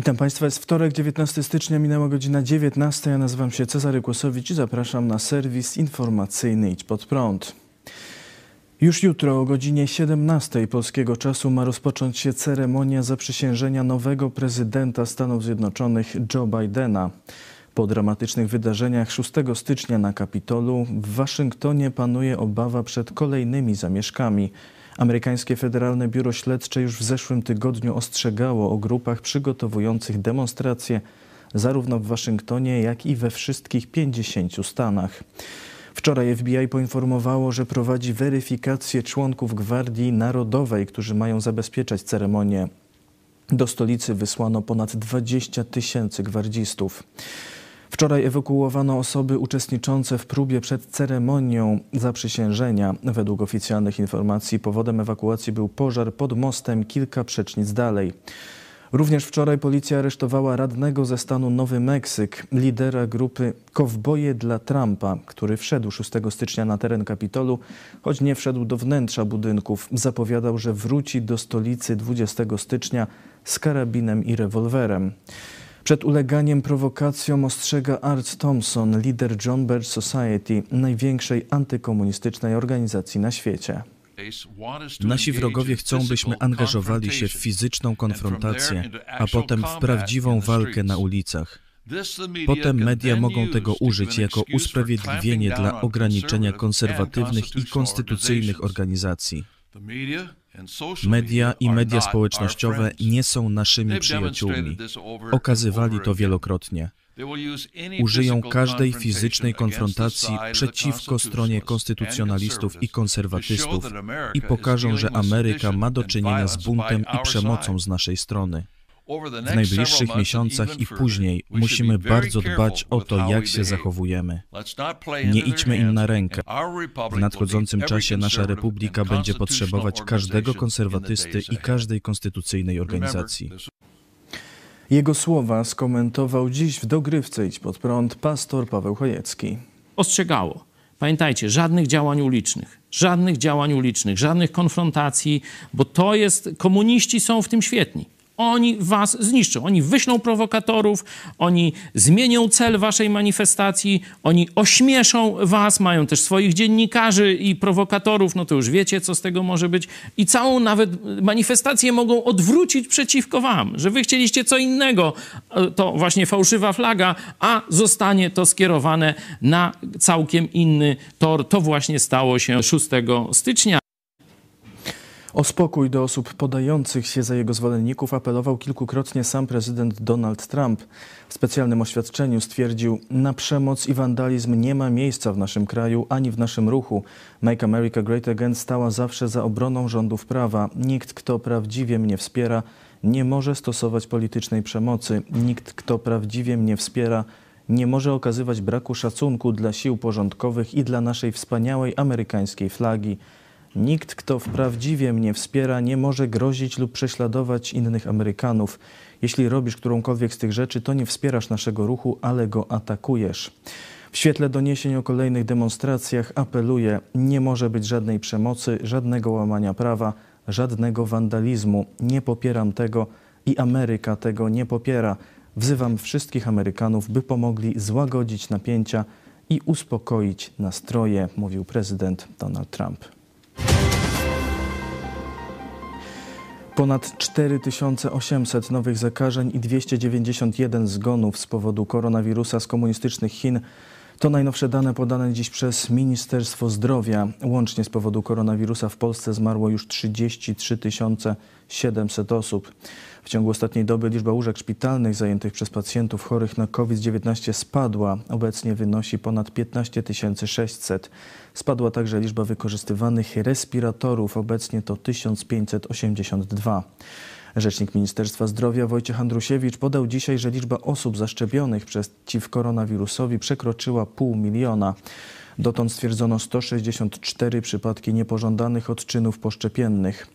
Witam Państwa. Jest wtorek, 19 stycznia, minęła godzina 19. Ja nazywam się Cezary Kłosowicz i zapraszam na serwis informacyjny Idź Pod Prąd. Już jutro o godzinie 17 polskiego czasu ma rozpocząć się ceremonia zaprzysiężenia nowego prezydenta Stanów Zjednoczonych Joe Bidena. Po dramatycznych wydarzeniach 6 stycznia na Kapitolu w Waszyngtonie panuje obawa przed kolejnymi zamieszkami. Amerykańskie Federalne Biuro Śledcze już w zeszłym tygodniu ostrzegało o grupach przygotowujących demonstracje zarówno w Waszyngtonie, jak i we wszystkich 50 stanach. Wczoraj FBI poinformowało, że prowadzi weryfikację członków Gwardii Narodowej, którzy mają zabezpieczać ceremonię. Do stolicy wysłano ponad 20 tysięcy gwardzistów. Wczoraj ewakuowano osoby uczestniczące w próbie przed ceremonią zaprzysiężenia. Według oficjalnych informacji powodem ewakuacji był pożar pod mostem kilka przecznic dalej. Również wczoraj policja aresztowała radnego ze stanu Nowy Meksyk, lidera grupy Kowboje dla Trumpa, który wszedł 6 stycznia na teren Kapitolu, choć nie wszedł do wnętrza budynków. Zapowiadał, że wróci do stolicy 20 stycznia z karabinem i rewolwerem. Przed uleganiem prowokacjom ostrzega Art Thompson, lider John Birch Society, największej antykomunistycznej organizacji na świecie. Nasi wrogowie chcą, byśmy angażowali się w fizyczną konfrontację, a potem w prawdziwą walkę na ulicach. Potem media mogą tego użyć jako usprawiedliwienie dla ograniczenia konserwatywnych i konstytucyjnych organizacji. Media i media społecznościowe nie są naszymi przyjaciółmi. Okazywali to wielokrotnie. Użyją każdej fizycznej konfrontacji przeciwko stronie konstytucjonalistów i konserwatystów i pokażą, że Ameryka ma do czynienia z buntem i przemocą z naszej strony. W najbliższych miesiącach i później musimy bardzo dbać o to, jak się zachowujemy. Nie idźmy im na rękę. W nadchodzącym czasie nasza republika będzie potrzebować każdego konserwatysty i każdej konstytucyjnej organizacji. Jego słowa skomentował dziś w dogrywce Idź pod prąd pastor Paweł Chojecki. Ostrzegało. Pamiętajcie, żadnych działań ulicznych, żadnych działań ulicznych, żadnych konfrontacji, bo to jest, komuniści są w tym świetni oni was zniszczą. Oni wyślą prowokatorów, oni zmienią cel waszej manifestacji, oni ośmieszą was, mają też swoich dziennikarzy i prowokatorów, no to już wiecie, co z tego może być. I całą nawet manifestację mogą odwrócić przeciwko wam, że wy chcieliście co innego, to właśnie fałszywa flaga, a zostanie to skierowane na całkiem inny tor. To właśnie stało się 6 stycznia. O spokój do osób podających się za jego zwolenników apelował kilkukrotnie sam prezydent Donald Trump. W specjalnym oświadczeniu stwierdził, na przemoc i wandalizm nie ma miejsca w naszym kraju ani w naszym ruchu. Make America Great Again stała zawsze za obroną rządów prawa. Nikt, kto prawdziwie mnie wspiera, nie może stosować politycznej przemocy. Nikt, kto prawdziwie mnie wspiera, nie może okazywać braku szacunku dla sił porządkowych i dla naszej wspaniałej amerykańskiej flagi. Nikt, kto wprawdziwie mnie wspiera, nie może grozić lub prześladować innych Amerykanów. Jeśli robisz którąkolwiek z tych rzeczy, to nie wspierasz naszego ruchu, ale go atakujesz. W świetle doniesień o kolejnych demonstracjach apeluję: nie może być żadnej przemocy, żadnego łamania prawa, żadnego wandalizmu. Nie popieram tego i Ameryka tego nie popiera. Wzywam wszystkich Amerykanów, by pomogli złagodzić napięcia i uspokoić nastroje, mówił prezydent Donald Trump. Ponad 4800 nowych zakażeń i 291 zgonów z powodu koronawirusa z komunistycznych Chin to najnowsze dane podane dziś przez Ministerstwo Zdrowia. Łącznie z powodu koronawirusa w Polsce zmarło już 33 700 osób. W ciągu ostatniej doby liczba łóżek szpitalnych zajętych przez pacjentów chorych na COVID-19 spadła. Obecnie wynosi ponad 15 600. Spadła także liczba wykorzystywanych respiratorów. Obecnie to 1582. Rzecznik Ministerstwa Zdrowia Wojciech Andrusiewicz podał dzisiaj, że liczba osób zaszczepionych przeciw koronawirusowi przekroczyła pół miliona. Dotąd stwierdzono 164 przypadki niepożądanych odczynów poszczepiennych.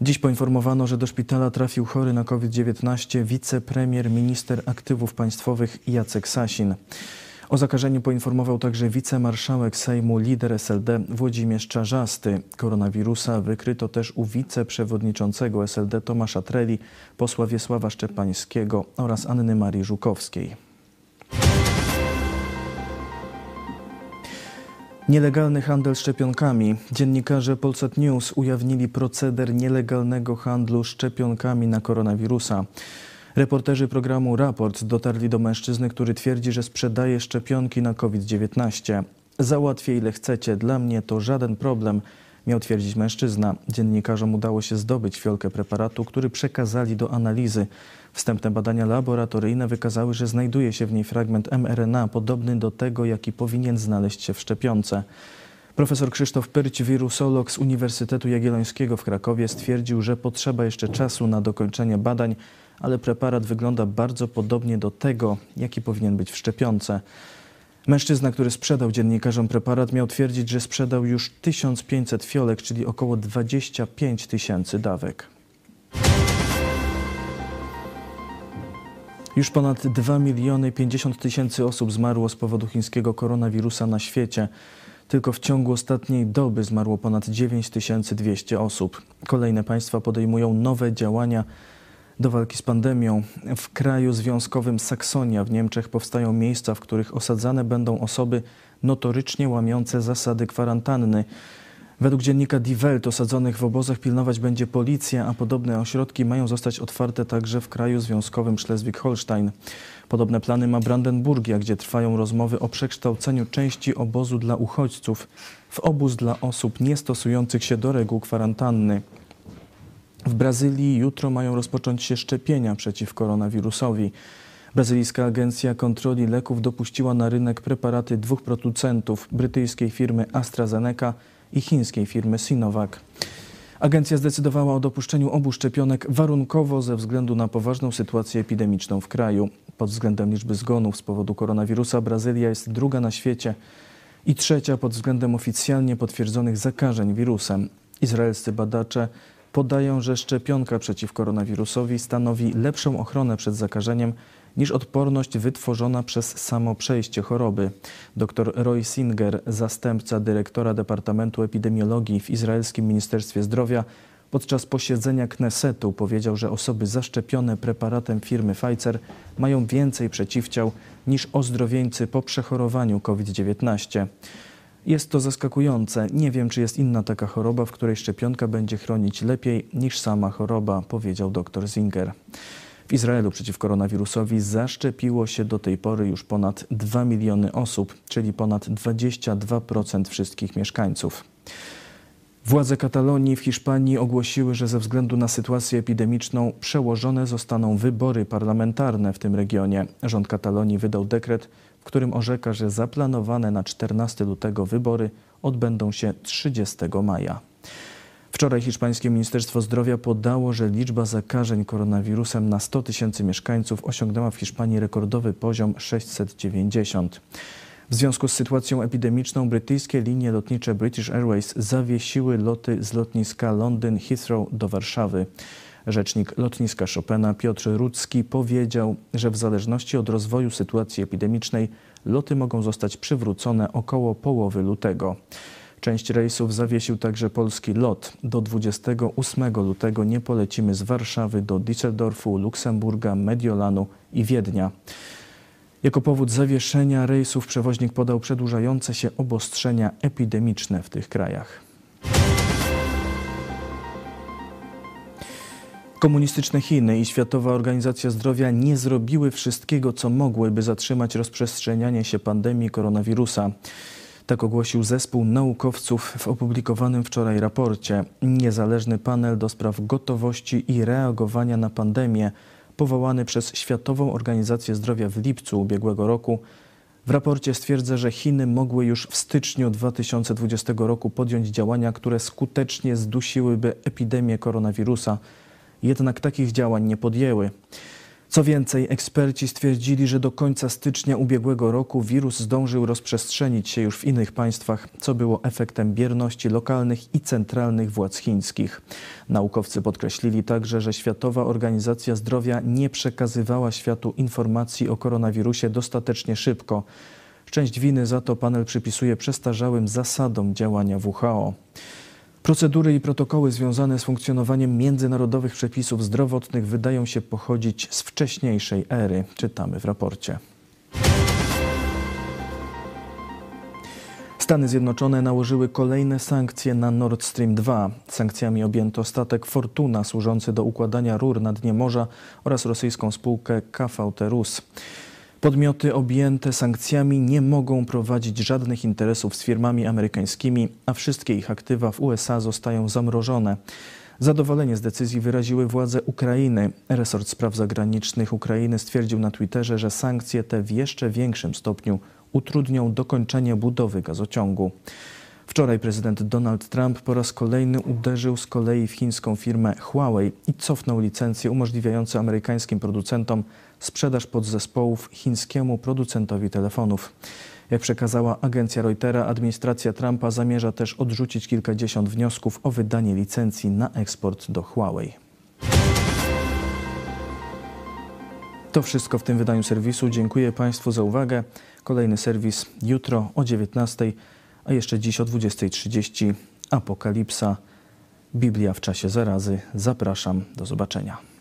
Dziś poinformowano, że do szpitala trafił chory na COVID-19 wicepremier minister aktywów państwowych Jacek Sasin. O zakażeniu poinformował także wicemarszałek Sejmu, lider SLD Włodzimierz Czarzasty. Koronawirusa wykryto też u wiceprzewodniczącego SLD Tomasza Treli, posła Wiesława Szczepańskiego oraz Anny Marii Żukowskiej. Nielegalny handel szczepionkami. Dziennikarze Polsat News ujawnili proceder nielegalnego handlu szczepionkami na koronawirusa. Reporterzy programu Raport dotarli do mężczyzny, który twierdzi, że sprzedaje szczepionki na COVID-19. Załatwię ile chcecie, dla mnie to żaden problem, miał twierdzić mężczyzna. Dziennikarzom udało się zdobyć fiolkę preparatu, który przekazali do analizy. Wstępne badania laboratoryjne wykazały, że znajduje się w niej fragment mRNA podobny do tego, jaki powinien znaleźć się w szczepionce. Profesor Krzysztof Pyrć, wirusolog z Uniwersytetu Jagiellońskiego w Krakowie, stwierdził, że potrzeba jeszcze czasu na dokończenie badań, ale preparat wygląda bardzo podobnie do tego, jaki powinien być w szczepionce. Mężczyzna, który sprzedał dziennikarzom preparat, miał twierdzić, że sprzedał już 1500 fiolek, czyli około 25 tysięcy dawek. Już ponad 2 miliony 50 tysięcy osób zmarło z powodu chińskiego koronawirusa na świecie. Tylko w ciągu ostatniej doby zmarło ponad 9200 osób. Kolejne państwa podejmują nowe działania do walki z pandemią. W kraju związkowym Saksonia w Niemczech powstają miejsca, w których osadzane będą osoby notorycznie łamiące zasady kwarantanny. Według dziennika Die Welt osadzonych w obozach pilnować będzie policja, a podobne ośrodki mają zostać otwarte także w kraju związkowym Schleswig-Holstein. Podobne plany ma Brandenburgia, gdzie trwają rozmowy o przekształceniu części obozu dla uchodźców w obóz dla osób niestosujących się do reguł kwarantanny. W Brazylii jutro mają rozpocząć się szczepienia przeciw koronawirusowi. Brazylijska Agencja Kontroli Leków dopuściła na rynek preparaty dwóch producentów, brytyjskiej firmy AstraZeneca i chińskiej firmy Sinovac. Agencja zdecydowała o dopuszczeniu obu szczepionek warunkowo ze względu na poważną sytuację epidemiczną w kraju. Pod względem liczby zgonów z powodu koronawirusa Brazylia jest druga na świecie i trzecia pod względem oficjalnie potwierdzonych zakażeń wirusem. Izraelscy badacze podają, że szczepionka przeciw koronawirusowi stanowi lepszą ochronę przed zakażeniem niż odporność wytworzona przez samo przejście choroby. Dr Roy Singer, zastępca dyrektora Departamentu Epidemiologii w Izraelskim Ministerstwie Zdrowia, podczas posiedzenia Knesetu powiedział, że osoby zaszczepione preparatem firmy Pfizer mają więcej przeciwciał niż ozdrowieńcy po przechorowaniu COVID-19. Jest to zaskakujące. Nie wiem, czy jest inna taka choroba, w której szczepionka będzie chronić lepiej niż sama choroba, powiedział dr Zinger. W Izraelu przeciw koronawirusowi zaszczepiło się do tej pory już ponad 2 miliony osób, czyli ponad 22% wszystkich mieszkańców. Władze Katalonii w Hiszpanii ogłosiły, że ze względu na sytuację epidemiczną przełożone zostaną wybory parlamentarne w tym regionie. Rząd Katalonii wydał dekret, w którym orzeka, że zaplanowane na 14 lutego wybory odbędą się 30 maja. Wczoraj hiszpańskie Ministerstwo Zdrowia podało, że liczba zakażeń koronawirusem na 100 tysięcy mieszkańców osiągnęła w Hiszpanii rekordowy poziom 690. W związku z sytuacją epidemiczną brytyjskie linie lotnicze British Airways zawiesiły loty z lotniska Londyn Heathrow do Warszawy. Rzecznik lotniska Chopina Piotr Rudzki powiedział, że w zależności od rozwoju sytuacji epidemicznej loty mogą zostać przywrócone około połowy lutego. Część rejsów zawiesił także polski lot. Do 28 lutego nie polecimy z Warszawy do Düsseldorfu, Luksemburga, Mediolanu i Wiednia. Jako powód zawieszenia rejsów przewoźnik podał przedłużające się obostrzenia epidemiczne w tych krajach. Komunistyczne Chiny i Światowa Organizacja Zdrowia nie zrobiły wszystkiego, co mogły, by zatrzymać rozprzestrzenianie się pandemii koronawirusa. Tak ogłosił zespół naukowców w opublikowanym wczoraj raporcie. Niezależny panel do spraw gotowości i reagowania na pandemię, powołany przez Światową Organizację Zdrowia w lipcu ubiegłego roku, w raporcie stwierdza, że Chiny mogły już w styczniu 2020 roku podjąć działania, które skutecznie zdusiłyby epidemię koronawirusa jednak takich działań nie podjęły. Co więcej, eksperci stwierdzili, że do końca stycznia ubiegłego roku wirus zdążył rozprzestrzenić się już w innych państwach, co było efektem bierności lokalnych i centralnych władz chińskich. Naukowcy podkreślili także, że Światowa Organizacja Zdrowia nie przekazywała światu informacji o koronawirusie dostatecznie szybko. Część winy za to panel przypisuje przestarzałym zasadom działania WHO. Procedury i protokoły związane z funkcjonowaniem międzynarodowych przepisów zdrowotnych wydają się pochodzić z wcześniejszej ery, czytamy w raporcie. Stany Zjednoczone nałożyły kolejne sankcje na Nord Stream 2. Sankcjami objęto statek Fortuna służący do układania rur na dnie morza oraz rosyjską spółkę KVT Rus. Podmioty objęte sankcjami nie mogą prowadzić żadnych interesów z firmami amerykańskimi, a wszystkie ich aktywa w USA zostają zamrożone. Zadowolenie z decyzji wyraziły władze Ukrainy. Resort Spraw Zagranicznych Ukrainy stwierdził na Twitterze, że sankcje te w jeszcze większym stopniu utrudnią dokończenie budowy gazociągu. Wczoraj prezydent Donald Trump po raz kolejny uderzył z kolei w chińską firmę Huawei i cofnął licencje umożliwiające amerykańskim producentom sprzedaż podzespołów chińskiemu producentowi telefonów. Jak przekazała agencja Reutera, administracja Trumpa zamierza też odrzucić kilkadziesiąt wniosków o wydanie licencji na eksport do Huawei. To wszystko w tym wydaniu serwisu. Dziękuję Państwu za uwagę. Kolejny serwis jutro o 19, a jeszcze dziś o 20.30. Apokalipsa. Biblia w czasie zarazy. Zapraszam. Do zobaczenia.